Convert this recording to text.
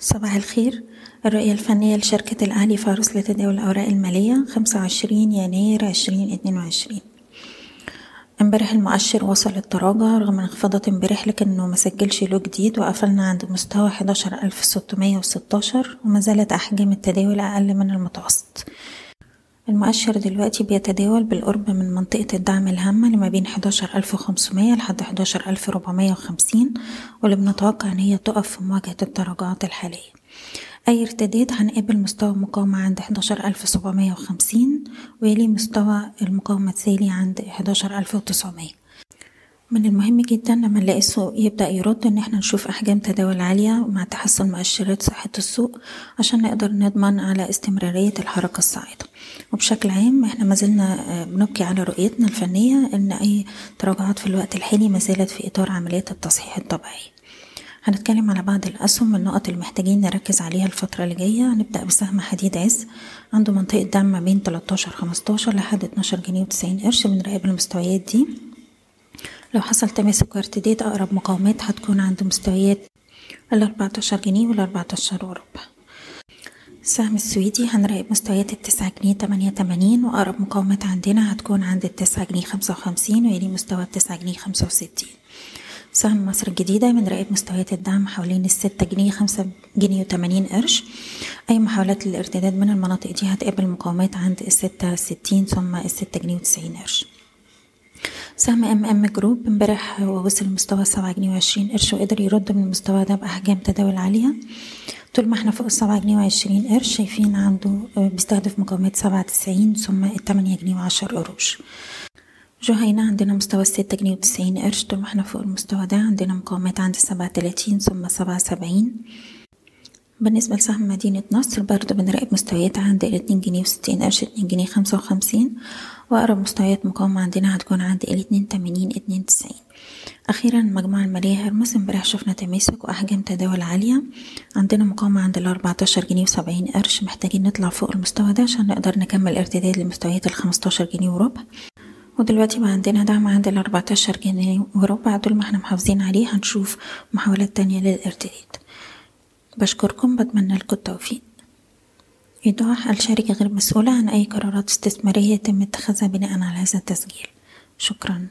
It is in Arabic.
صباح الخير. الرؤية الفنية لشركة الأهلي فارس لتداول الأوراق المالية خمسة وعشرين يناير عشرين اتنين وعشرين. امبارح المؤشر وصل التراجع رغم انخفاضات امبارح لكنه مسجلش له جديد وقفلنا عند مستوى حداشر ألف ستمية وستاشر وما زالت أحجام التداول أقل من المتوسط. المؤشر دلوقتي بيتداول بالقرب من منطقة الدعم الهامة لما بين حداشر ألف وخمسمية لحد حداشر ألف ربعمية وخمسين واللي بنتوقع إن هي تقف في مواجهة التراجعات الحالية. أي ارتداد هنقابل مستوى المقاومة عند حداشر ألف سبعمية وخمسين ويلي مستوى المقاومة التالي عند حداشر ألف وتسعمية. من المهم جدا لما نلاقي السوق يبدأ يرد إن إحنا نشوف أحجام تداول عالية مع تحسن مؤشرات صحة السوق عشان نقدر نضمن على استمرارية الحركة الصاعدة وبشكل عام إحنا ما زلنا بنبكي على رؤيتنا الفنية إن أي تراجعات في الوقت الحالي ما زالت في إطار عمليات التصحيح الطبيعي. هنتكلم على بعض الأسهم النقط اللي محتاجين نركز عليها الفترة اللي جاية. هنبدأ بسهم حديد عز. عنده منطقة دعم ما بين 13 15 لحد 12 جنيه وتسعين قرش بنراقب المستويات دي. لو حصل تماسك وارتداد أقرب مقاومات هتكون عند مستويات الأربعتاشر جنيه والأربعتاشر وربع. السهم السويدي هنراقب مستويات التسعة جنيه تمانية تمانين وأقرب مقاومات عندنا هتكون عند التسعة جنيه خمسة وخمسين ويلي مستوى التسعة جنيه خمسة وستين. سهم مصر الجديدة بنراقب مستويات الدعم حوالين الستة جنيه خمسة جنيه وتمانين قرش. أي محاولات للارتداد من المناطق دي هتقابل مقاومات عند الستة ستين ثم الستة جنيه وتسعين قرش. سهم إم إم جروب امبارح وصل لمستوى سبعة جنيه وعشرين قرش وقدر يرد من المستوى ده بأحجام تداول عالية. طول ما إحنا فوق السبعة جنيه وعشرين قرش شايفين عنده بيستهدف مقاومات سبعة تسعين ثم التمانية جنيه وعشر قروش. جهينة عندنا مستوى الستة جنيه وتسعين قرش. طول ما إحنا فوق المستوى ده عندنا مقاومات عند سبعة تلاتين ثم سبعة سبعين. بالنسبة لسهم مدينة نصر برضه بنراقب مستويات عند الاتنين جنيه وستين قرش اتنين جنيه خمسة وخمسين. وأقرب مستويات مقاومة عندنا هتكون عند الاتنين تمانين اتنين تسعين. أخيرا المجموعة المالية هرمس امبارح شفنا تماسك وأحجام تداول عالية. عندنا مقاومة عند الأربعتاشر جنيه وسبعين قرش. محتاجين نطلع فوق المستوى ده عشان نقدر نكمل ارتداد لمستويات الخمستاشر جنيه وربع. ودلوقتي بقى عندنا دعم عند الأربعتاشر جنيه وربع. دول ما إحنا محافظين عليه هنشوف محاولات تانية للارتداد. بشكركم بتمنى لكم التوفيق. إيضاح الشركة غير مسؤولة عن أي قرارات استثمارية يتم اتخاذها بناء على هذا التسجيل. شكراً.